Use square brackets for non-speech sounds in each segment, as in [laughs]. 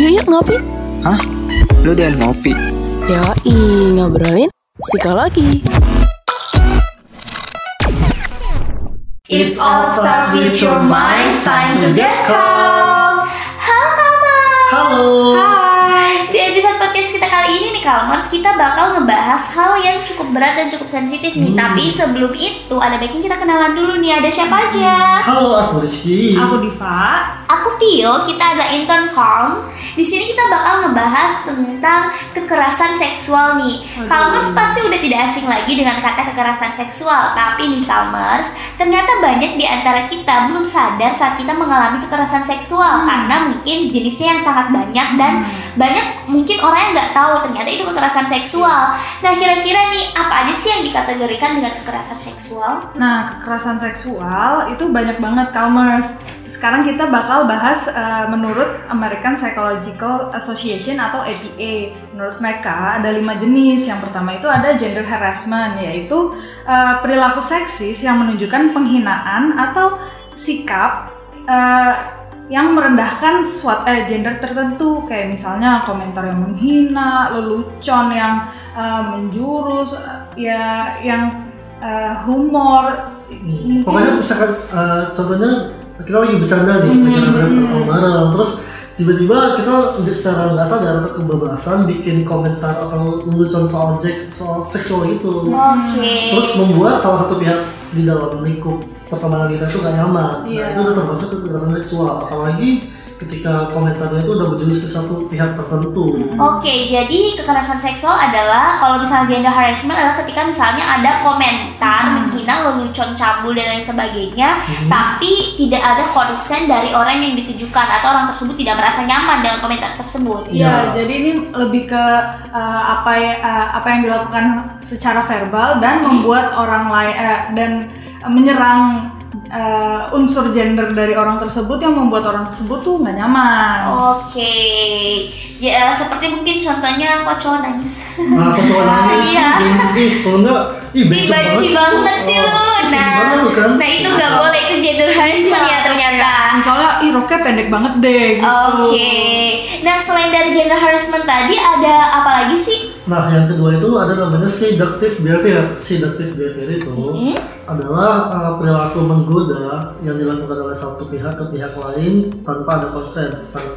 Yuk yuk ngopi. Hah? Lu udah ngopi? Yoi, ngobrolin psikologi. It's all starts with your mind. Time to get calm. Halo. Halo. Hai. Podcast kita kali ini nih Kalmars, kita bakal ngebahas hal yang cukup berat dan cukup sensitif nih. Hmm. Tapi sebelum itu ada baiknya kita kenalan dulu nih. Ada siapa aja? Halo, aku Rizky. Aku Diva. Aku Tio, kita ada intern Calm. Di sini kita bakal ngebahas tentang kekerasan seksual nih. Aduh. Calmers pasti udah tidak asing lagi dengan kata kekerasan seksual, tapi nih Calmers, ternyata banyak di antara kita belum sadar saat kita mengalami kekerasan seksual karena mungkin jenisnya yang sangat banyak dan banyak mungkin orang yang nggak tahu ternyata itu kekerasan seksual. Nah, kira-kira nih apa aja sih yang dikategorikan dengan kekerasan seksual? Nah, kekerasan seksual itu banyak banget Calmers. Sekarang kita bakal bahas eh, menurut American Psychological Association atau APA. Menurut mereka ada lima jenis. Yang pertama itu ada gender harassment, yaitu eh, perilaku seksis yang menunjukkan penghinaan atau sikap eh, yang merendahkan suatu eh, gender tertentu kayak misalnya komentar yang menghina, lelucon yang eh, menjurus, eh, ya yang eh, humor. Hmm. Pokoknya misalkan eh, contohnya kita lagi bercanda nih, Hmm, bercanda hmm, bareng, terus tiba-tiba kita secara nggak sadar atau kebablasan bikin komentar atau lelucon soal objek soal seksual itu, Oke. terus membuat salah satu pihak di dalam lingkup pertemanan kita itu gak nyaman. Iya. Nah, itu udah termasuk kekerasan seksual, apalagi ketika komentarnya itu udah berjenis ke satu pihak tertentu. Oke, jadi kekerasan seksual adalah kalau misalnya gender harassment adalah ketika misalnya ada komentar menghina, lelucon, cabul dan lain sebagainya, Mhm. tapi tidak ada consent dari orang yang ditujukan atau orang tersebut tidak merasa nyaman dengan komentar tersebut. Iya. Ya, jadi ini lebih ke uh, apa ya, uh, apa yang dilakukan secara verbal dan membuat orang lain uh, dan menyerang uh, unsur gender dari orang tersebut yang membuat orang tersebut tuh nggak nyaman. Oke, ya seperti mungkin contohnya kok cowok nangis. Nah, aku coba nangis, [laughs] Iya. ih, kalau enggak, ih, becek banci banget sih Oh, lu. Nah, banget kan? nah itu nggak boleh itu gender harassment ya ternyata. Misalnya, ih roknya pendek banget deh gitu. Oke. Nah, selain dari gender harassment tadi ada apa lagi sih? Nah, yang kedua itu ada namanya seductive behavior. Seductive behavior itu Hmm? adalah uh, perilaku menggoda yang dilakukan oleh satu pihak ke pihak lain tanpa ada konsen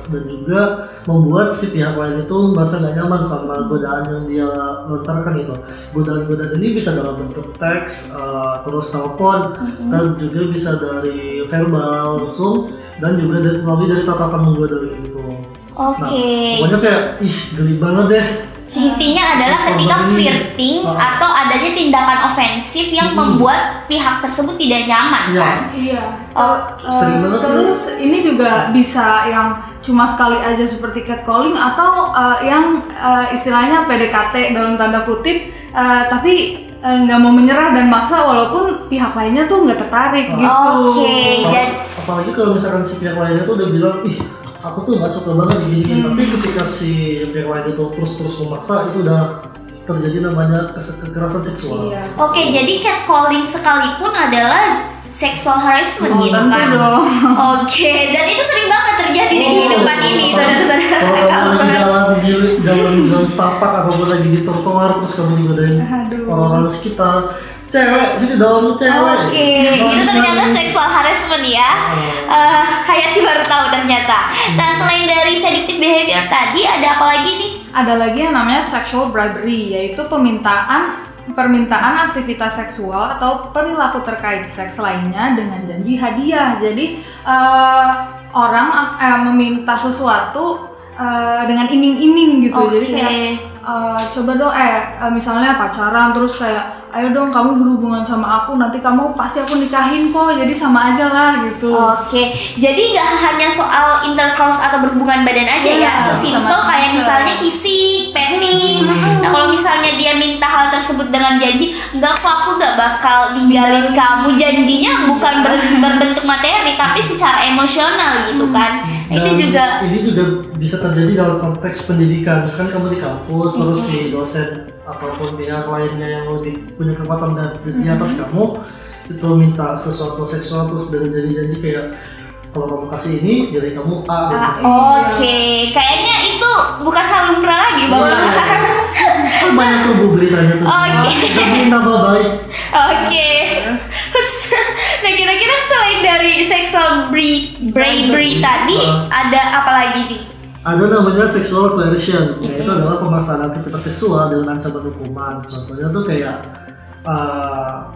dan juga membuat si pihak lain itu merasa nggak nyaman sama godaan yang dia lontarkan itu. Godaan-godaan ini bisa dalam bentuk teks, uh, terus telepon, dan juga bisa dari verbal langsung dan juga dari, melalui dari tatapan menggoda gitu. Nah, Oke. pokoknya kayak ih geli banget deh. Intinya adalah ketika flirting Ah. atau adanya tindakan ofensif yang Hmm. membuat pihak tersebut tidak nyaman Iya. kan? Iya. Oh, sering banget tuh. terus ini juga bisa yang cuma sekali aja seperti catcalling atau eh, yang eh, istilahnya PDKT dalam tanda kutip eh, tapi nggak mau menyerah dan maksa walaupun pihak lainnya tuh nggak tertarik Oh. gitu. Oke, Apal- jadi apalagi kalau misalkan si pihak lainnya tuh udah bilang ih aku tuh nggak suka banget diginiin Hmm. tapi ketika si pihak lain itu terus-terus memaksa itu udah terjadi namanya kekerasan seksual Iya. oke jadi catcalling sekalipun adalah sexual harassment Oh, gitu tentu kan? dong. Oke, dan itu sering banget terjadi di Oh, kehidupan ini, kalau- saudara-saudara. kalau kamu lagi Kalmers. jalan di jalan jalan Starbucks apa pun lagi di trotoar terus kamu digodain orang-orang sekitar cewek sini dong cewek Oke, itu ternyata sexual harassment ya. Eh, Hayati baru tahu ternyata. Nah, selain dari seductive behavior tadi, ada apa lagi nih? Ada lagi yang namanya sexual bribery, yaitu permintaan permintaan aktivitas seksual atau perilaku terkait seks lainnya dengan janji hadiah. Jadi eh, orang eh, meminta sesuatu eh, dengan iming-iming gitu. Jadi Oke. kayak eh, coba dong eh eh, misalnya pacaran terus kayak ayo dong kamu berhubungan sama aku nanti kamu pasti aku nikahin kok jadi sama aja lah gitu. Oke, jadi nggak hanya soal intercourse atau berhubungan badan aja Iya, ya, sesimpel kayak misalnya kissing, petting. Nah kalau misalnya dia minta hal tersebut dengan janji, nggak kok aku nggak bakal ninggalin kamu. Janjinya bukan ber- berbentuk materi, tapi secara emosional gitu kan. Itu Dan juga ini juga bisa terjadi dalam konteks pendidikan misalkan kamu di kampus terus si dosen ataupun pihak lainnya yang lebih punya kekuatan dan di, di atas kamu itu minta sesuatu seksual terus dengan janji-janji kayak kalau kamu kasih ini jadi kamu A gitu. Ah, Oke, kayaknya bukan hal lumrah lagi Bapak. Kan banyak tuh bu beritanya tuh. Oke. Demi nama baik. Oke. nah kira-kira selain dari sexual bra- bravery tadi Uh. ada apa lagi nih? Ada namanya sexual coercion, yaitu Mm-hmm. adalah pemaksaan aktivitas seksual dengan ancaman hukuman. Contohnya tuh kayak uh,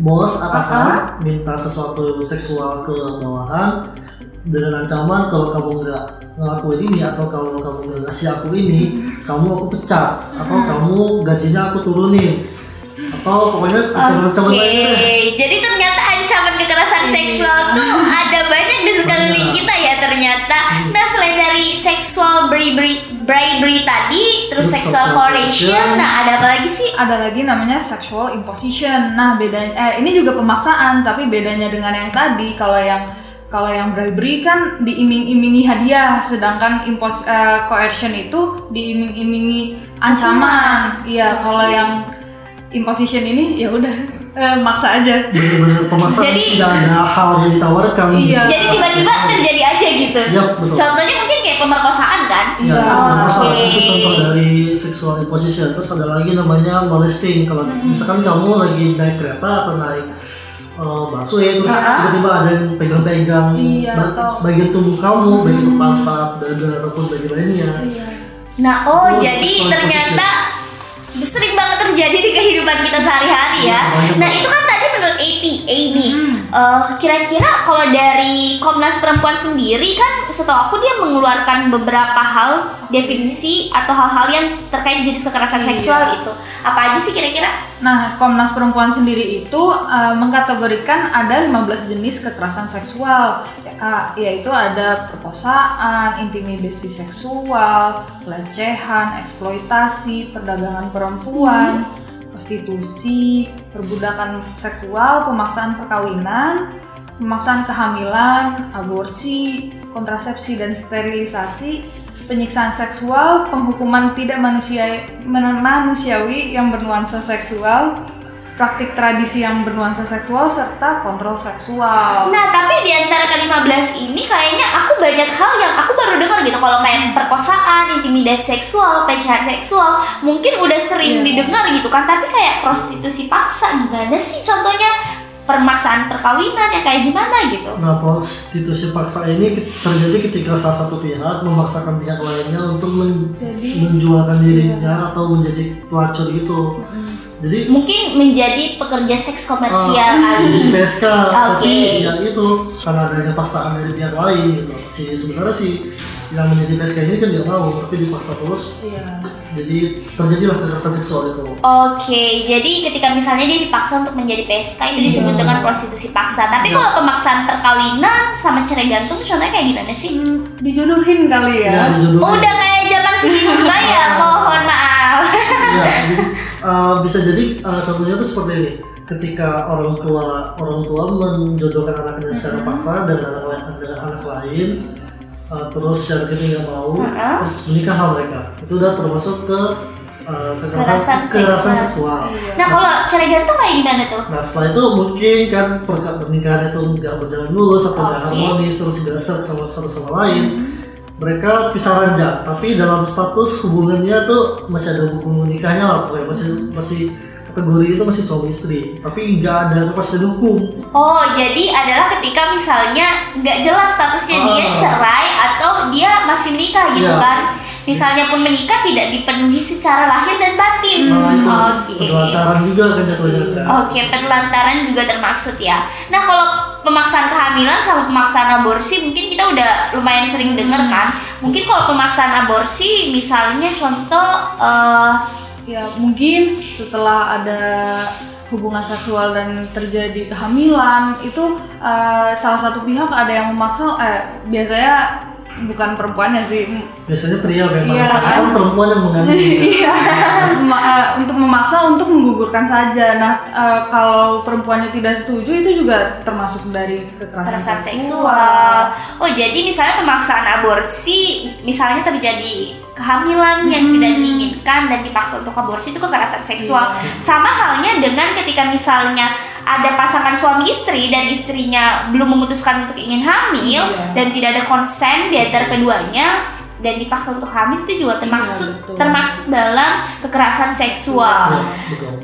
bos atasan minta sesuatu seksual ke bawahan dengan ancaman kalau kamu nggak ngelakuin ini atau kalau kamu nggak ngasih aku ini, Mm-hmm. kamu aku pecat atau kamu gajinya aku turunin atau pokoknya ancaman-ancaman deh. jadi ternyata ancaman kekerasan Iya. seksual tuh ada banyak di sekeliling Banyak. kita ya ternyata. Hmm. Nah selain dari sexual bribery, bribery tadi, terus Terus sexual sexual coercion, nah ada apa lagi sih? ada lagi namanya sexual imposition. Nah, bedanya eh ini juga pemaksaan, tapi bedanya dengan yang tadi kalau yang kalau yang bribery kan diiming-imingi hadiah, sedangkan impos eh, coercion itu diiming-imingi ancaman. Iya, kalau yang imposition ini ya udah eh, maksa aja. bener-bener pemaksaan Jadi- tidak ada hal yang ditawarkan. Iya. Jadi tiba-tiba terjadi aja gitu. Yap, betul. Contohnya mungkin kayak pemerkosaan kan? Ya, Iya. pemerkosaan Oke. itu contoh dari sexual imposition. Terus ada lagi namanya molesting. Kalau misalkan kamu lagi naik kereta atau naik uh, busway terus Ah. tiba-tiba ada yang pegang-pegang Iya, ba- atau- bagian tubuh kamu, itu pantat, dada ataupun bagian lainnya. Nah, oh Itu jadi sexual ternyata sering banget terjadi di kehidupan kita sehari-hari ya. Iya, Nah, itu kan APA nih. Hmm. Eh, kira-kira kalau dari Komnas Perempuan sendiri kan setahu aku dia mengeluarkan beberapa hal definisi atau hal-hal yang terkait jenis kekerasan Iya. seksual itu. Apa aja sih kira-kira? Nah, Komnas Perempuan sendiri itu uh, mengkategorikan ada 15 jenis kekerasan seksual, Ya, yaitu ada perkosaan, intimidasi seksual, pelecehan, eksploitasi, perdagangan perempuan, prostitusi, perbudakan seksual, pemaksaan perkawinan, pemaksaan kehamilan, aborsi, kontrasepsi dan sterilisasi, penyiksaan seksual, penghukuman tidak manusiawi yang bernuansa seksual, praktik tradisi yang bernuansa seksual serta kontrol seksual. Nah, tapi di antara ke-15 ini kayaknya aku banyak hal yang aku baru dengar gitu. Kalau kayak perkosaan, intimidasi seksual, pelecehan seksual, mungkin udah sering Iya. didengar gitu kan. Tapi kayak prostitusi paksa gimana sih contohnya? Permaksaan perkawinan yang kayak gimana gitu. Nah, prostitusi paksa ini terjadi ketika salah satu pihak memaksakan pihak lainnya untuk men- Jadi- menjualkan dirinya atau menjadi pelacur gitu. Jadi Mungkin menjadi pekerja seks komersial Ah, kali. [laughs] di PSK Oke. tapi ya itu karena adanya paksaan dari pihak lain gitu si sebenarnya si yang menjadi PSK ini kan dia mau tapi dipaksa terus Iya. jadi terjadilah kekerasan seksual itu Oke, jadi ketika misalnya dia dipaksa untuk menjadi PSK itu disebut Iya. dengan prostitusi paksa. Tapi Iya. kalau pemaksaan perkawinan sama cerai gantung contohnya kayak gimana sih? Hmm, dijodohin kali ya. ya dijodohin Udah kayak zaman segini ya, mohon maaf. ya jadi [laughs] uh, bisa jadi uh, contohnya tuh seperti ini ketika orang tua orang tua menjodohkan anaknya secara paksa dengan anak lain dengan anak lain uh, terus secara ketiga nggak mau Mm-mm. terus menikah mereka itu udah termasuk ke uh, Kekerasan seksual. Iya. Nah kalau cerai gantung kayak gimana tuh? Nah setelah itu mungkin kan perka- pernikahan itu nggak berjalan mulus atau nggak Oke. harmonis terus serak sama satu sama lain, mereka pisah ranjang. Tapi dalam status hubungannya tuh masih ada buku nikahnya lah, pokoknya masih masih kategori itu masih suami istri. Tapi nggak ada kepastian hukum. Oh jadi adalah ketika misalnya nggak jelas statusnya dia Ah. cerai atau dia masih menikah gitu Iya. kan? Misalnya pun menikah tidak dipenuhi secara lahir dan batin. Nah itu Oke. penelantaran juga kan jatuhnya kan. Oke, penelantaran juga termaksud ya. Nah, kalau pemaksaan kehamilan sama pemaksaan aborsi mungkin kita udah lumayan sering denger kan. Mungkin kalau pemaksaan aborsi misalnya contoh eh, Ya mungkin setelah ada hubungan seksual dan terjadi kehamilan itu eh, salah satu pihak ada yang memaksa eh biasanya bukan perempuannya sih Biasanya pria memang, Iya, kan? kan perempuan yang mengandung. [laughs] Iya, eh, untuk memaksa untuk menggugurkan saja. Nah, eh, kalau perempuannya tidak setuju itu juga termasuk dari kekerasan kekerasan seksual. seksual. Oh, jadi misalnya pemaksaan aborsi misalnya terjadi kehamilan yang Hmm. tidak diinginkan dan dipaksa untuk aborsi itu kekerasan seksual. Iya. Sama halnya dengan ketika misalnya ada pasangan suami istri dan istrinya belum memutuskan untuk ingin hamil Iya. dan tidak ada konsen di antara keduanya, dan dipaksa untuk hamil itu juga termasuk Iya, betul. termasuk dalam kekerasan seksual. Ya, betul.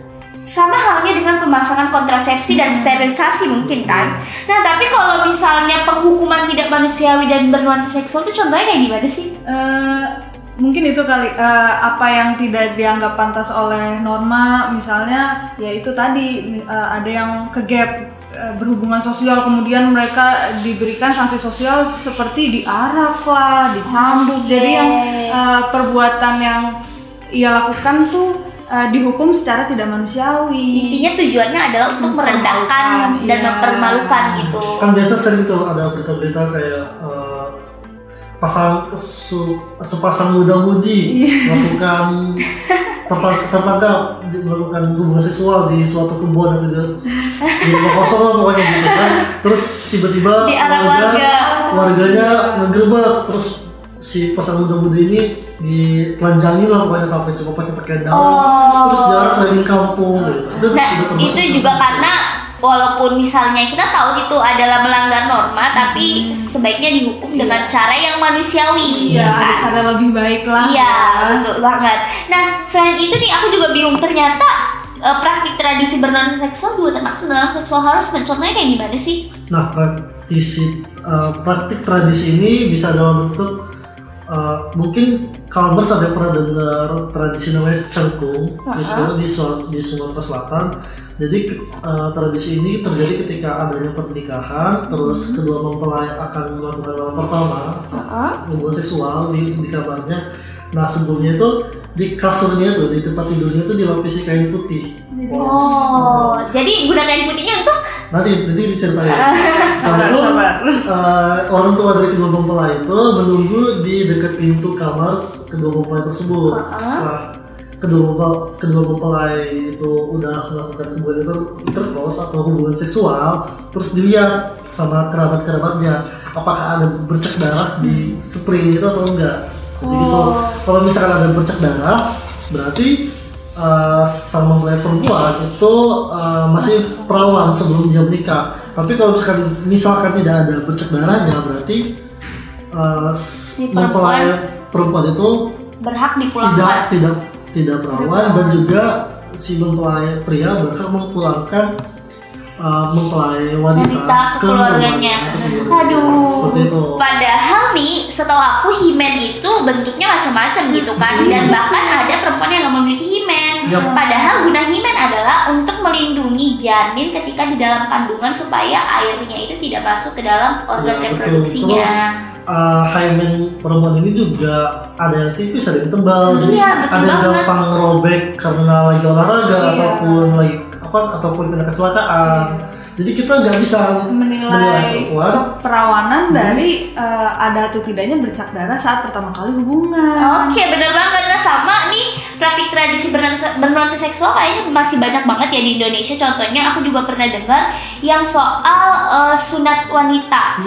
Sama halnya dengan pemasangan kontrasepsi dan sterilisasi mungkin kan. Nah, tapi kalau misalnya penghukuman tidak manusiawi dan bernuansa seksual itu contohnya kayak gimana sih? Eh, mungkin itu kali eh, apa yang tidak dianggap pantas oleh norma misalnya ya itu tadi eh, ada yang ke gap eh, berhubungan sosial kemudian mereka diberikan sanksi sosial seperti diarak lah dicambuk Oke. jadi yang eh, perbuatan yang ia lakukan tuh eh, dihukum secara tidak manusiawi Intinya tujuannya adalah untuk merendahkan dan iya. mempermalukan gitu. Kan biasa sering tuh ada berita-berita kayak eh, pasang su, sepasang muda-mudi melakukan [laughs] terpa- tertangkap melakukan hubungan seksual di suatu kebun atau di, di rumah kosong lah pokoknya gitu kan. Terus tiba-tiba warga. warganya ngegerbek. Terus si pasangan muda-mudi ini ditelanjangi lah pokoknya sampai cukup pakai pakaian dalam Oh. terus diarah keliling kampung gitu. Itu, Nah, juga termasuk itu juga karena walaupun misalnya kita tahu itu adalah melanggar norma, tapi sebaiknya dihukum dengan cara yang manusiawi. Iya, kan? ada cara lebih baik lah Iya, ya. betul banget. Nah, selain itu nih aku juga bingung ternyata eh, praktik tradisi bernuansa seksual juga termasuk dalam sexual harassment. Contohnya kayak gimana sih? Nah, praktisi eh, praktik tradisi ini bisa dalam bentuk eh, mungkin kalau ada yang pernah dengar tradisi namanya cengkung itu di Su- di Sumatera Selatan. Jadi eh, tradisi ini terjadi ketika adanya pernikahan, terus kedua mempelai akan melakukan malam pertama hubungan seksual di, di kamarnya. Nah sebelumnya itu di kasurnya tuh di tempat tidurnya tuh dilapisi kain putih. Oh, jadi gunakan putihnya untuk Nanti nanti diceritain. [laughs] Setelah itu eh, orang tua dari kedua mempelai itu menunggu di dekat pintu kamar kedua mempelai tersebut. Uh-uh. Setelah kedua mempelai, kedua mempelai itu udah melakukan hubungan inter- intercourse atau hubungan seksual, terus dilihat sama kerabat-kerabatnya apakah ada bercak darah di spray itu atau enggak. Jadi gitu. Oh. Kalau misalkan ada bercak darah, berarti uh, sang mempelai perempuan itu uh, masih perawan sebelum dia menikah. Tapi kalau misalkan misalkan tidak ada bercak darahnya, berarti uh, mempelai perempuan itu berhak dipulangkan. tidak tidak perawan dan juga si mempelai pria berhak memulangkan uh, mempelai wanita, Wanita ke keluarganya. ke. Aduh. seperti itu. Padahal nih, setahu aku himen itu bentuknya macam-macam gitu kan, dan bahkan ada perempuan yang nggak memiliki himen. Yap. Padahal guna himen adalah untuk melindungi janin ketika di dalam kandungan supaya airnya itu tidak masuk ke dalam organ Ya, betul. reproduksinya. Terus uh, hymen perempuan ini juga ada yang tipis, ada yang tebal, jadi Iya, ada yang banget. gampang robek karena lagi olahraga Iya. ataupun lagi apa ataupun kena kecelakaan. Jadi kita nggak bisa menilai menilai perempuan. keperawanan Hmm. dari eh, ada atau tidaknya bercak darah saat pertama kali hubungan. Oke, bener banget. Nah, sama nih praktik tradisi bernuansa, seksual kayaknya masih banyak banget ya di Indonesia. Contohnya aku juga pernah dengar yang soal eh, sunat wanita.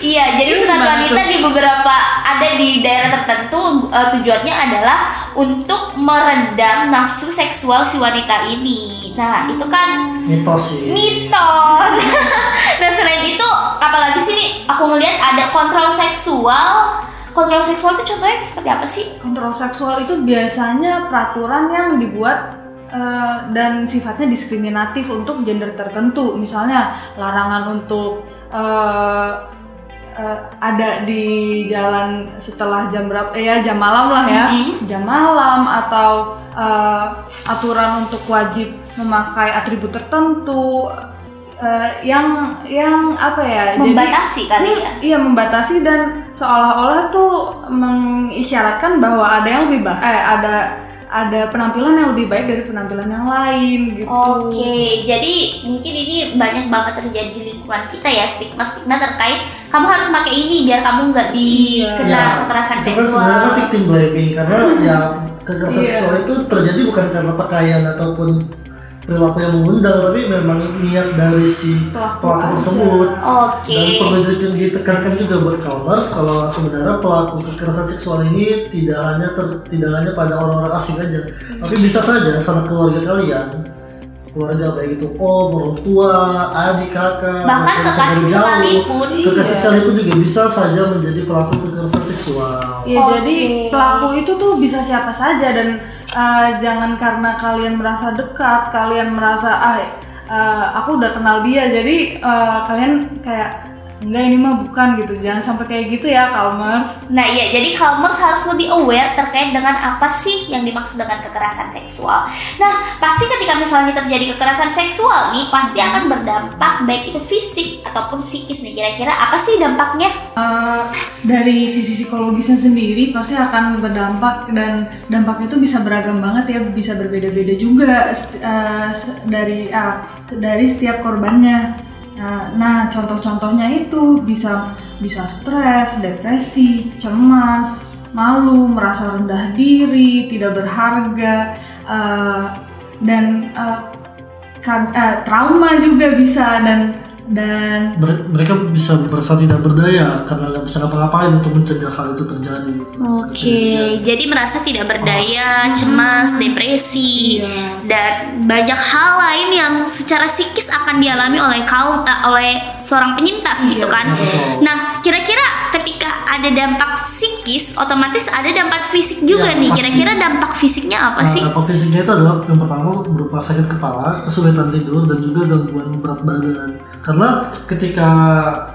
Iya, jadi sunat gimana wanita di beberapa ada di daerah tertentu eh, tujuannya adalah untuk meredam nafsu seksual si wanita ini. Nah, itu kan mitos sih. mitos. [laughs] nah selain itu apalagi sih nih aku ngelihat ada kontrol seksual. Kontrol seksual itu contohnya seperti apa sih? Kontrol seksual itu biasanya peraturan yang dibuat eh, dan sifatnya diskriminatif untuk gender tertentu. Misalnya larangan untuk eh, eh, ada di jalan setelah jam berapa? Eh, ya jam malam lah ya. Mhm. Jam malam atau eh, aturan untuk wajib memakai atribut tertentu eh, yang yang apa ya? jadi- Membatasi kali ya. Iya membatasi dan seolah-olah tuh mengisyaratkan bahwa ada yang lebih baik, eh ada ada penampilan yang lebih baik dari penampilan yang lain gitu. Oke, jadi mungkin ini banyak banget terjadi di lingkungan kita ya stigma-stigma terkait kamu harus pakai ini biar kamu nggak dikena Ya, kekerasan itu kan seksual. sebenarnya kan victim blaming karena ya kekerasan Iya. seksual itu terjadi bukan karena pakaian ataupun perilaku yang mengundang tapi memang niat dari si Pelaku tersebut Oke. dan perlu di- ditekankan juga buat Kalmars kalau sebenarnya pelaku kekerasan seksual ini tidak hanya ter- tidak hanya pada orang-orang asing aja tapi bisa saja sama keluarga kalian keluarga baik itu om, orang tua, adik, kakak, Bahkan kekasih sekalipun. Kekasih Iya. sekalipun juga bisa saja menjadi pelaku kekerasan seksual. Ya Oke. jadi pelaku itu tuh bisa siapa saja dan uh, jangan karena kalian merasa dekat, kalian merasa ah uh, aku udah kenal dia, jadi uh, kalian kayak enggak ini mah bukan gitu. Jangan sampai kayak gitu ya, Kalmers. Nah iya, jadi Calmers harus lebih aware terkait dengan apa sih yang dimaksud dengan kekerasan seksual. Nah, pasti ketika misalnya terjadi kekerasan seksual nih, pasti akan berdampak baik itu fisik ataupun psikis nih. Kira-kira apa sih dampaknya? Uh, dari sisi psikologisnya sendiri pasti akan berdampak dan dampaknya itu bisa beragam banget ya, bisa berbeda-beda juga uh, dari uh, dari setiap korbannya. Nah, nah, contoh-contohnya itu bisa bisa stres, depresi, cemas, malu, merasa rendah diri, tidak berharga, uh, dan uh, kad- uh, trauma juga bisa dan dan Mere- Mereka bisa merasa tidak berdaya karena nggak bisa ngapa-ngapain untuk mencegah hal itu terjadi. Oke, jadi merasa tidak berdaya, cemas, depresi, Iya. dan banyak hal lain yang secara psikis akan dialami oleh kaum eh, oleh seorang penyintas gitu kan. Betul. Nah, kira-kira ketika ada dampak psikis, otomatis ada dampak fisik juga Ya, nih. Kira-kira dampak fisiknya apa Nah, sih? dampak fisiknya itu adalah yang pertama berupa sakit kepala, kesulitan tidur, dan juga gangguan berat badan. Karena ketika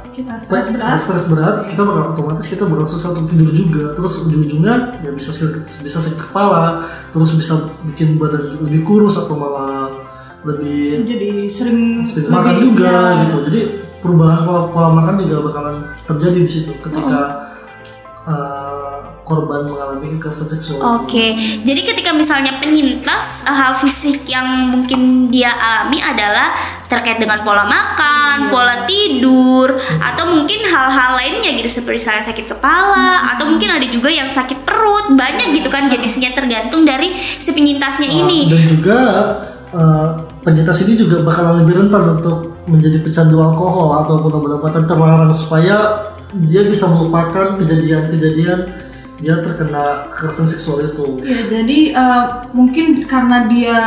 kita stres kita berat stres berat, kita bakal otomatis kita bakal susah untuk tidur juga. Terus ujung-ujungnya ya bisa sakit, bisa sakit kepala, terus bisa bikin badan lebih kurus atau malah lebih jadi sering sering lebih- makan juga ya. gitu. Jadi perubahan pola, pola makan juga bakalan terjadi di situ ketika Oh. uh, korban mengalami kekerasan seksual. Oke, jadi ketika misalnya penyintas eh, hal fisik yang mungkin dia alami adalah terkait dengan pola makan, pola tidur, atau mungkin hal-hal lainnya gitu seperti misalnya sakit kepala, atau mungkin ada juga yang sakit perut, banyak gitu kan jenisnya tergantung dari si penyintasnya Uh, ini. dan juga uh, penyintas ini juga bakalan lebih rentan untuk menjadi pecandu alkohol ataupun obat-obatan terlarang supaya dia bisa melupakan kejadian-kejadian dia terkena kekerasan seksual itu. Ya, jadi eh, mungkin karena dia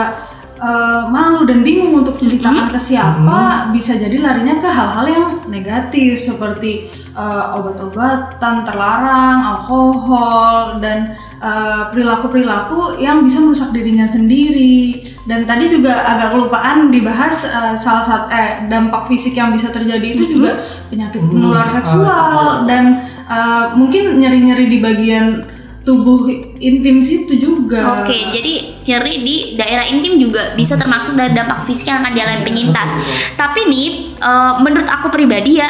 eh, malu dan bingung untuk ceritakan ke siapa, bisa jadi larinya ke hal-hal yang negatif seperti eh, obat-obatan terlarang, alkohol dan eh, perilaku-perilaku yang bisa merusak dirinya sendiri. Dan tadi juga agak kelupaan dibahas eh, salah satu eh, dampak fisik yang bisa terjadi itu juga penyakit Hmm, menular ah, seksual iya. dan eh, mungkin nyeri-nyeri di bagian tubuh intim situ juga. Oke, jadi nyeri di daerah intim juga bisa termasuk dari dampak fisik yang akan dialami penyintas. Tapi nih, eh, menurut aku pribadi ya,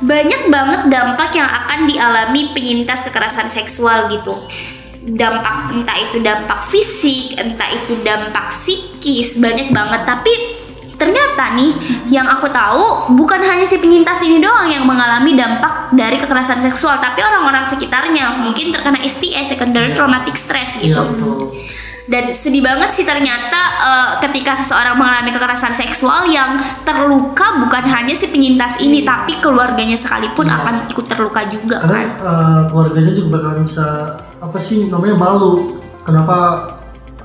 banyak banget dampak yang akan dialami penyintas kekerasan seksual gitu. Dampak entah itu dampak fisik, entah itu dampak psikis, banyak banget. Tapi ternyata nih, yang aku tahu bukan hanya si penyintas ini doang yang mengalami dampak dari kekerasan seksual, tapi orang-orang sekitarnya mungkin terkena STS, secondary traumatic stress gitu. Iya betul. Dan sedih banget sih ternyata eh, ketika seseorang mengalami kekerasan seksual yang terluka bukan hanya si penyintas ini tapi keluarganya sekalipun Iya. akan ikut terluka juga Karena kan. uh, keluarganya juga bakalan bisa apa sih namanya malu. Kenapa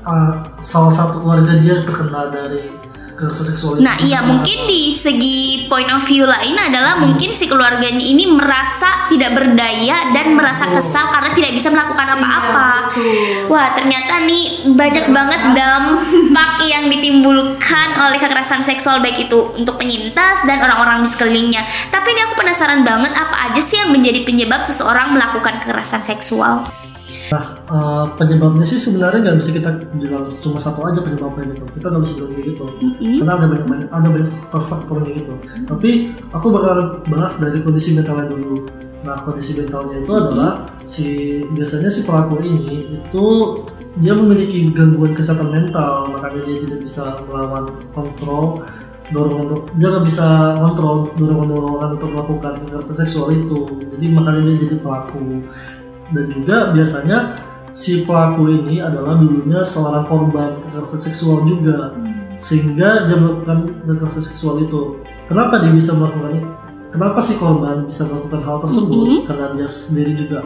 uh, salah satu keluarga dia terkena dari kekerasan seksual? Nah iya mungkin di segi point of view lain adalah mungkin si keluarganya ini merasa tidak berdaya dan merasa kesal karena tidak bisa melakukan apa-apa. betul. Wah ternyata nih banyak banget dampak [laughs] yang ditimbulkan oleh kekerasan seksual baik itu untuk penyintas dan orang-orang di sekelilingnya. Tapi ini aku penasaran banget apa aja sih yang menjadi penyebab seseorang melakukan kekerasan seksual. Uh, penyebabnya sih sebenarnya nggak bisa kita bilang cuma satu aja penyebabnya gitu. Kita nggak bisa bilang kayak gitu. Karena ada banyak banyak ada banyak faktor-faktornya gitu. Tapi aku bakal bahas dari kondisi mentalnya dulu. Nah kondisi mentalnya itu adalah si biasanya si pelaku ini itu dia memiliki gangguan kesehatan mental makanya dia tidak bisa melawan kontrol dorongan untuk dia nggak bisa kontrol dorongan-dorongan untuk melakukan kekerasan seksual itu jadi makanya dia jadi pelaku dan juga biasanya si pelaku ini adalah dulunya seorang korban kekerasan seksual juga sehingga dia melakukan kekerasan seksual itu kenapa dia bisa melakukan itu kenapa si korban bisa melakukan hal tersebut Mhm. karena dia sendiri juga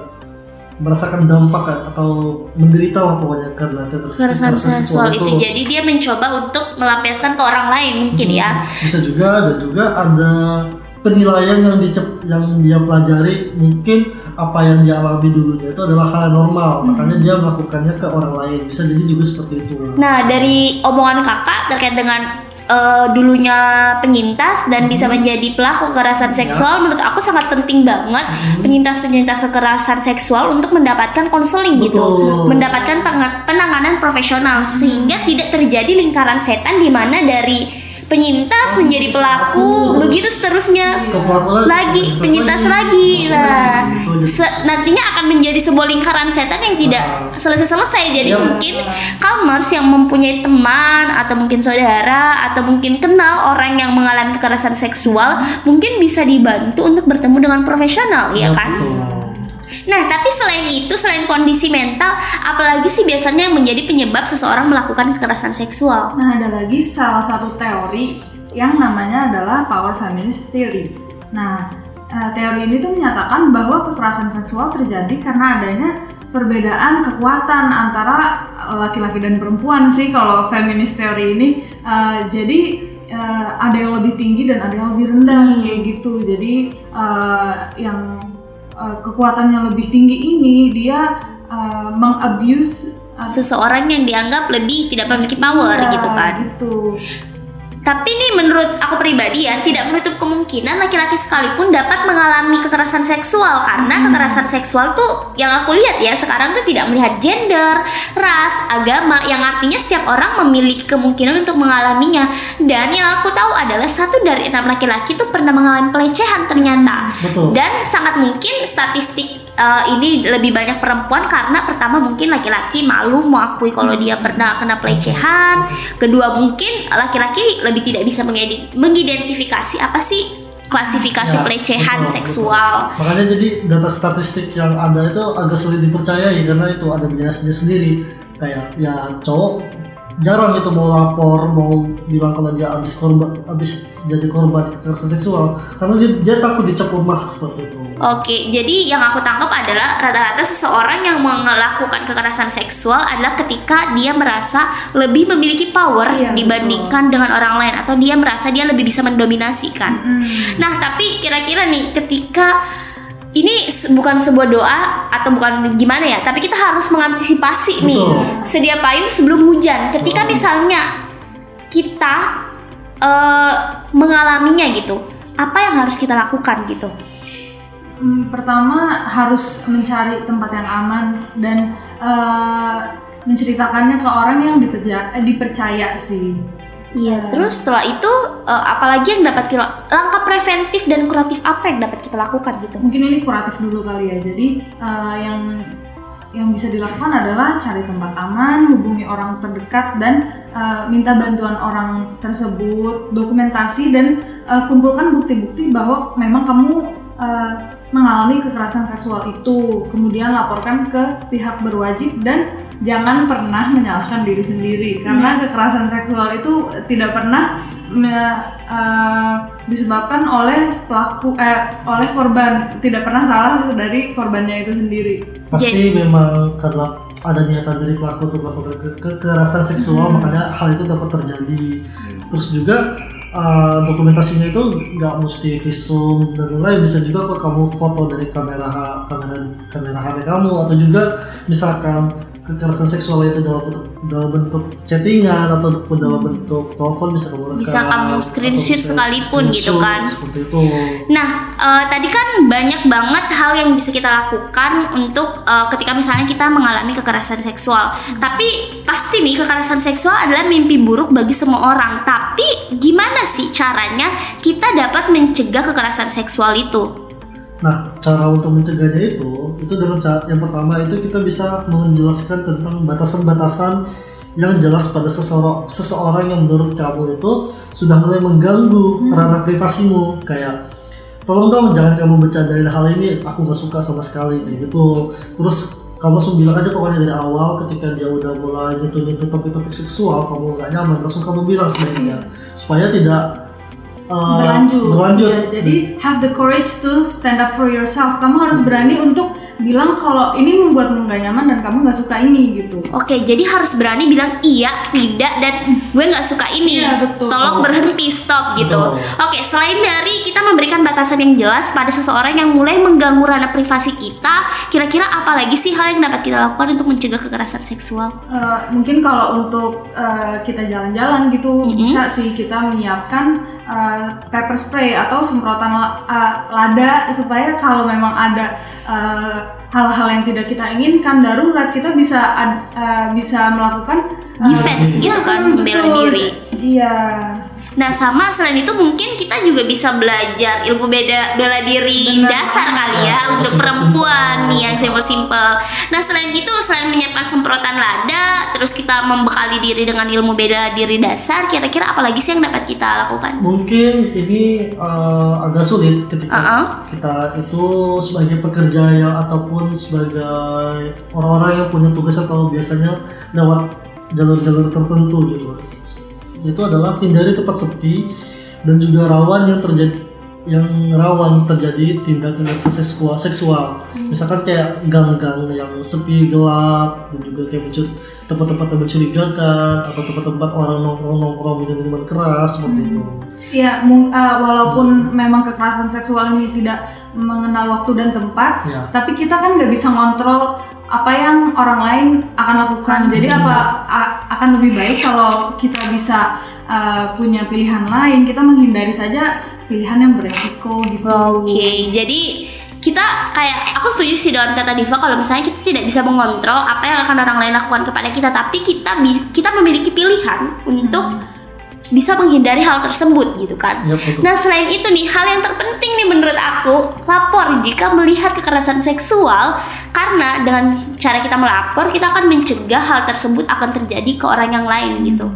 merasakan dampak kan, atau menderita lah pokoknya karena kekerasan seksual itu. Jadi dia mencoba untuk melampiaskan ke orang lain mungkin ya. Hmm, Bisa juga dan juga ada penilaian yang dicep yang dia pelajari mungkin apa yang dia alami dulunya itu adalah hal yang normal. Makanya dia melakukannya ke orang lain. Bisa jadi juga seperti itu. Nah, dari omongan kakak terkait dengan eh, dulunya penyintas dan bisa menjadi pelaku kekerasan seksual, menurut aku sangat penting banget penyintas-penyintas kekerasan seksual untuk mendapatkan konseling gitu, mendapatkan penanganan profesional. Sehingga tidak terjadi lingkaran setan di mana dari penyintas menjadi pelaku, begitu seterusnya lagi penyintas lagi se- nantinya akan menjadi sebuah lingkaran setan yang tidak selesai-selesai jadi Ya. mungkin kamers yang mempunyai teman atau mungkin saudara atau mungkin kenal orang yang mengalami kekerasan seksual mungkin bisa dibantu untuk bertemu dengan profesional ya kan betul. Nah tapi selain itu selain kondisi mental apalagi sih biasanya yang menjadi penyebab seseorang melakukan kekerasan seksual Nah, ada lagi salah satu teori yang namanya adalah power feminist theory. Nah, eh, teori ini tuh menyatakan bahwa kekerasan seksual terjadi karena adanya perbedaan kekuatan antara laki-laki dan perempuan sih kalau feminist teori ini. Eh, jadi eh, ada yang lebih tinggi dan ada yang lebih rendah kayak gitu. Jadi eh, yang eh, kekuatannya lebih tinggi ini dia eh, mengabuse eh, seseorang yang dianggap lebih tidak memiliki power Iya, gitu kan Gitu. Tapi nih menurut aku pribadi ya tidak menutup kemungkinan laki-laki sekalipun dapat mengalami kekerasan seksual. Karena kekerasan seksual tuh yang aku lihat ya sekarang tuh tidak melihat gender, ras, agama yang artinya setiap orang memiliki kemungkinan untuk mengalaminya. Dan yang aku tahu adalah satu dari enam laki-laki tuh pernah mengalami pelecehan ternyata. Betul. Dan sangat mungkin statistik uh, ini lebih banyak perempuan karena pertama mungkin laki-laki malu mengakui kalau dia pernah kena pelecehan. Kedua mungkin laki-laki lebih tidak bisa mengidentifikasi apa sih klasifikasi Ya, pelecehan betul, seksual. makanya jadi data statistik yang ada itu agak sulit dipercayai karena itu ada biasanya sendiri. Kayak ya cowok jarang itu mau lapor mau bilang kalau dia habis korban habis jadi korban kekerasan seksual karena dia, dia takut dicap lemah seperti itu Oke, jadi yang aku tangkap adalah rata-rata seseorang yang melakukan kekerasan seksual adalah ketika dia merasa lebih memiliki power Iya, dibandingkan dengan orang lain atau dia merasa dia lebih bisa mendominasi kan. Hmm. Nah, tapi kira-kira nih ketika ini bukan sebuah doa atau bukan gimana ya, tapi kita harus mengantisipasi nih Betul. sedia payung sebelum hujan. Ketika Betul. misalnya kita eh, mengalaminya gitu, apa yang harus kita lakukan gitu? Hmm, pertama harus mencari tempat yang aman dan eh, menceritakannya ke orang yang diperja- eh, dipercaya sih. Iya. Terus setelah itu eh, apalagi yang dapat kita langkah preventif dan kuratif apa yang dapat kita lakukan gitu? Mungkin ini kuratif dulu kali ya. Jadi eh, yang yang bisa dilakukan adalah cari tempat aman, hubungi orang terdekat dan eh, minta bantuan orang tersebut, dokumentasi dan eh, kumpulkan bukti-bukti bahwa memang kamu eh, mengalami kekerasan seksual itu. Kemudian laporkan ke pihak berwajib dan jangan pernah menyalahkan diri sendiri. Karena kekerasan seksual itu tidak pernah me- eh, disebabkan oleh pelaku eh, oleh korban. Tidak pernah salah dari korbannya itu sendiri. Pasti memang karena ada niatan dari pelaku untuk melakukan ke- kekerasan seksual makanya hal itu dapat terjadi. Terus juga uh, dokumentasinya itu nggak mesti visum dan lain-lain. Bisa juga kok kamu foto dari kamera kamera kamera HP kamu atau juga misalkan kekerasan seksual itu dalam bentuk dalam bentuk chattingan atau dalam bentuk telepon bisa kamu rekam Bisa kamu screenshot sekalipun gitu kan. seperti itu Nah, eh, tadi kan banyak banget hal yang bisa kita lakukan untuk eh, ketika misalnya kita mengalami kekerasan seksual. Tapi pasti nih kekerasan seksual adalah mimpi buruk bagi semua orang. Tapi gimana sih caranya kita dapat mencegah kekerasan seksual itu? Nah, cara untuk mencegahnya itu, itu dengan cara yang pertama itu kita bisa menjelaskan tentang batasan-batasan yang jelas pada seseorang seseorang yang menurut kamu itu sudah mulai mengganggu ranah privasimu. Kayak tolong dong jangan kamu bercandain hal ini aku nggak suka sama sekali kayak gitu. Terus kamu langsung bilang aja pokoknya dari awal ketika dia udah mulai nyentuh-nyentuh topik-topik seksual kamu nggak nyaman langsung kamu bilang sebaiknya supaya tidak uh, berlanjut. berlanjut Ya, jadi have the courage to stand up for yourself. Kamu harus berani untuk bilang kalau ini membuatmu nggak nyaman dan kamu nggak suka ini gitu. Oke, jadi harus berani bilang iya, tidak, dan gue nggak suka ini. Iya, betul. Tolong berhenti, stop gitu. Betul. Oke, selain dari kita memberikan batasan yang jelas pada seseorang yang mulai mengganggu ranah privasi kita, kira-kira apa lagi sih hal yang dapat kita lakukan untuk mencegah kekerasan seksual? Eh, mungkin kalau untuk eh, kita jalan-jalan gitu Mhm. bisa sih kita menyiapkan eh, pepper spray atau semprotan la- eh, lada supaya kalau memang ada eh, hal-hal yang tidak kita inginkan darurat kita bisa eh, bisa melakukan eh, Defense gitu kan, betul. membela diri. Iya. Nah, sama selain itu mungkin kita juga bisa belajar ilmu beda bela diri Benar. dasar kali ya Ya, untuk perempuan nih yang simpel-simpel. Nah, selain itu selain menyiapkan semprotan lada, terus kita membekali diri dengan ilmu bela diri dasar, kira-kira apa lagi sih yang dapat kita lakukan? Mungkin ini eh, agak sulit ketika Uh-uh. kita itu sebagai pekerja ya ataupun sebagai orang-orang yang punya tugas atau biasanya lewat jalur-jalur tertentu gitu. Itu adalah hindari tempat sepi dan juga rawan yang terjadi yang rawan terjadi tindak kekerasan seksual seksual. Misalkan kayak gang-gang yang sepi gelap dan juga kayak mencuri tempat-tempat yang mencurigakan atau tempat-tempat orang nongkrong-nongkrong minum-minuman keras seperti itu. Iya, mung- eh, walaupun memang kekerasan seksual ini tidak mengenal waktu dan tempat, ya. tapi kita kan nggak bisa ngontrol apa yang orang lain akan lakukan. Jadi apa a- akan lebih baik kalau kita bisa uh, punya pilihan lain, kita menghindari saja pilihan yang beresiko gitu. Oke, jadi kita kayak aku setuju sih dengan kata Diva kalau misalnya kita tidak bisa mengontrol apa yang akan orang lain lakukan kepada kita, tapi kita kita memiliki pilihan untuk bisa menghindari hal tersebut gitu kan. ya betul Nah selain itu nih hal yang terpenting nih menurut aku lapor jika melihat kekerasan seksual karena dengan cara kita melapor kita akan mencegah hal tersebut akan terjadi ke orang yang lain gitu.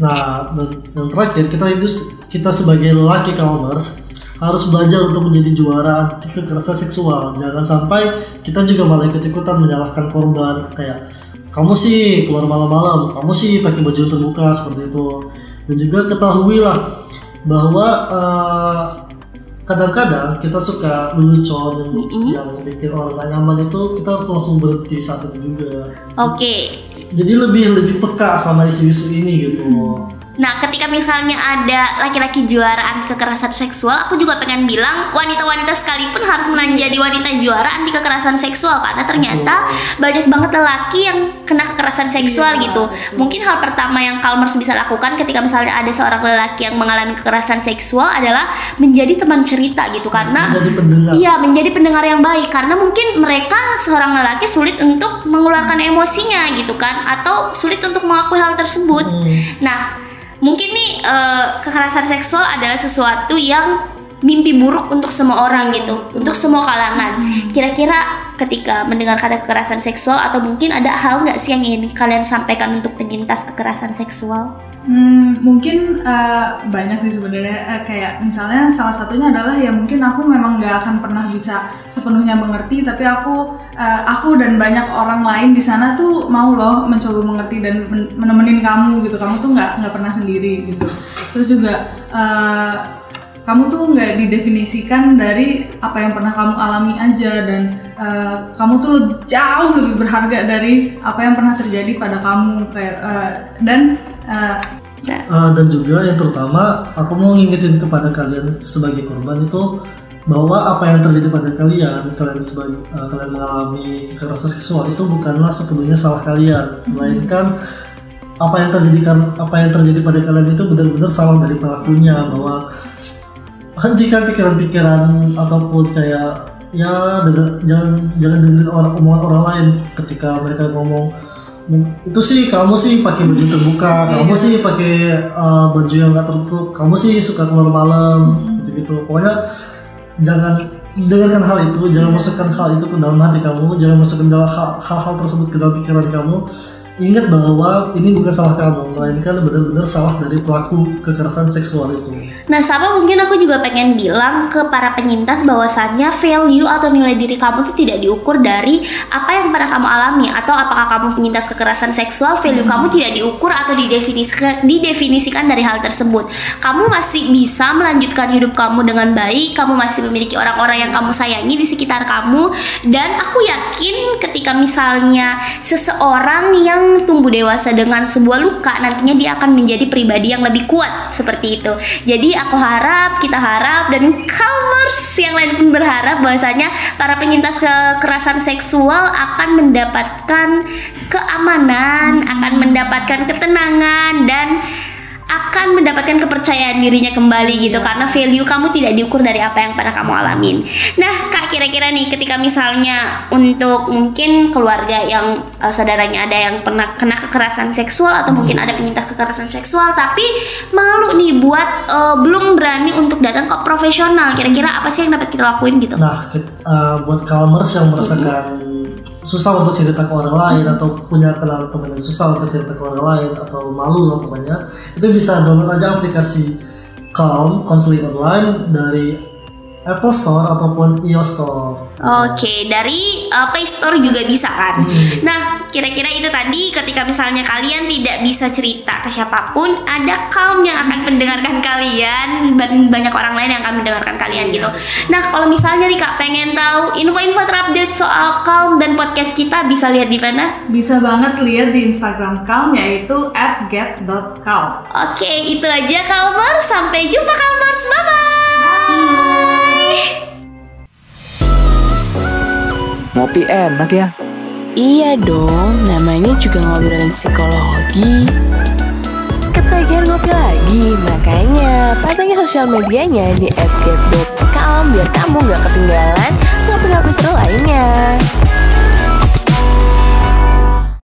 Nah, dan yang terakhir kita itu kita sebagai lelaki kaumers harus belajar untuk menjadi juara anti kekerasan seksual. Jangan sampai kita juga malah ikut-ikutan menyalahkan korban kayak kamu sih keluar malam-malam, kamu sih pakai baju terbuka seperti itu. Dan juga ketahuilah bahwa eh, kadang-kadang kita suka lelucon yang, Mm-mm. yang bikin orang gak nyaman itu kita harus langsung berhenti saat itu juga. Oke, Jadi lebih lebih peka sama isu-isu ini gitu. Nah, ketika misalnya ada laki-laki juara anti kekerasan seksual, aku juga pengen bilang wanita-wanita sekalipun harus menjadi wanita juara anti kekerasan seksual karena ternyata banyak banget lelaki yang kena kekerasan seksual Iya, gitu. betul. Mungkin hal pertama yang Kalmers bisa lakukan ketika misalnya ada seorang lelaki yang mengalami kekerasan seksual adalah menjadi teman cerita gitu karena Menjadi pendengar. Iya, menjadi pendengar yang baik karena mungkin mereka seorang lelaki sulit untuk mengeluarkan emosinya gitu kan atau sulit untuk mengakui hal tersebut. Hmm. Nah, mungkin nih eh, kekerasan seksual adalah sesuatu yang mimpi buruk untuk semua orang gitu, untuk semua kalangan. Kira-kira ketika mendengar kata kekerasan seksual atau mungkin ada hal nggak sih yang ingin kalian sampaikan untuk penyintas kekerasan seksual? Hmm, mungkin eh, banyak sih sebenarnya Eh, kayak misalnya salah satunya adalah ya mungkin aku memang nggak akan pernah bisa sepenuhnya mengerti tapi aku eh, aku dan banyak orang lain di sana tuh mau loh mencoba mengerti dan men- menemenin kamu gitu. Kamu tuh nggak nggak pernah sendiri gitu. Terus juga eh, kamu tuh nggak didefinisikan dari apa yang pernah kamu alami aja dan eh, kamu tuh lebih, jauh lebih berharga dari apa yang pernah terjadi pada kamu kayak eh, dan Uh, dan juga yang terutama aku mau ngingetin kepada kalian sebagai korban itu bahwa apa yang terjadi pada kalian kalian sebagai uh, kalian mengalami kekerasan seksual itu bukanlah sepenuhnya salah kalian. Melainkan apa yang terjadi kan- apa yang terjadi pada kalian itu benar-benar salah dari pelakunya bahwa hentikan pikiran-pikiran ataupun kayak ya jangan jangan dengerin orang omongan orang lain ketika mereka ngomong "Mung- itu sih kamu sih pakai baju terbuka kamu sih pakai uh, baju yang nggak tertutup kamu sih suka keluar malam gitu gitu pokoknya jangan dengarkan hal itu jangan masukkan hal itu ke dalam hati kamu jangan masukkan hal-hal tersebut ke dalam pikiran kamu ingat bahwa ini bukan salah kamu, melainkan benar-benar salah dari pelaku kekerasan seksual itu. Nah, sama mungkin aku juga pengen bilang ke para penyintas bahwasannya value atau nilai diri kamu tuh tidak diukur dari apa yang pernah kamu alami atau apakah kamu penyintas kekerasan seksual, value kamu tidak diukur atau didefinisikan didefinisikan dari hal tersebut. Kamu masih bisa melanjutkan hidup kamu dengan baik, kamu masih memiliki orang-orang yang kamu sayangi di sekitar kamu dan aku yakin ketika misalnya seseorang yang tumbuh dewasa dengan sebuah luka nantinya dia akan menjadi pribadi yang lebih kuat seperti itu. Jadi aku harap, kita harap dan Kalmers yang lain pun berharap bahwasanya para penyintas kekerasan seksual akan mendapatkan keamanan, akan mendapatkan ketenangan dan akan mendapatkan kepercayaan dirinya kembali gitu karena value kamu tidak diukur dari apa yang pernah kamu alamin. Nah, Kak kira-kira nih ketika misalnya untuk mungkin keluarga yang uh, saudaranya ada yang pernah kena kekerasan seksual atau mungkin ada penyintas kekerasan seksual tapi malu nih buat uh, belum berani untuk datang ke profesional. Kira-kira apa sih yang dapat kita lakuin gitu? Nah, ke- uh, buat kalmers yang merasakan susah untuk cerita ke orang lain atau punya kenalan teman yang susah untuk cerita ke orang lain atau malu lah pokoknya itu bisa download aja aplikasi Calm Counseling Online dari Apple Store ataupun iOS Store. Oke, dari uh, Play Store juga bisa kan. Nah, kira-kira itu tadi ketika misalnya kalian tidak bisa cerita ke siapa pun, ada Calm yang akan mendengarkan kalian dan banyak orang lain yang akan mendengarkan kalian gitu. Nah, kalau misalnya nih Kak pengen tahu info-info terupdate soal Calm dan podcast kita bisa lihat di mana? Bisa banget lihat di Instagram Calm yaitu @get.calm. Oke, itu aja Calmers. Sampai jumpa Calmers. Bye-bye. Ngopi enak ya. Iya dong, namanya juga ngobrolin psikologi. Ketagihan ngopi lagi, makanya pantengin sosial medianya di @get.calm biar kamu nggak ketinggalan ngopi-ngopi seru lainnya.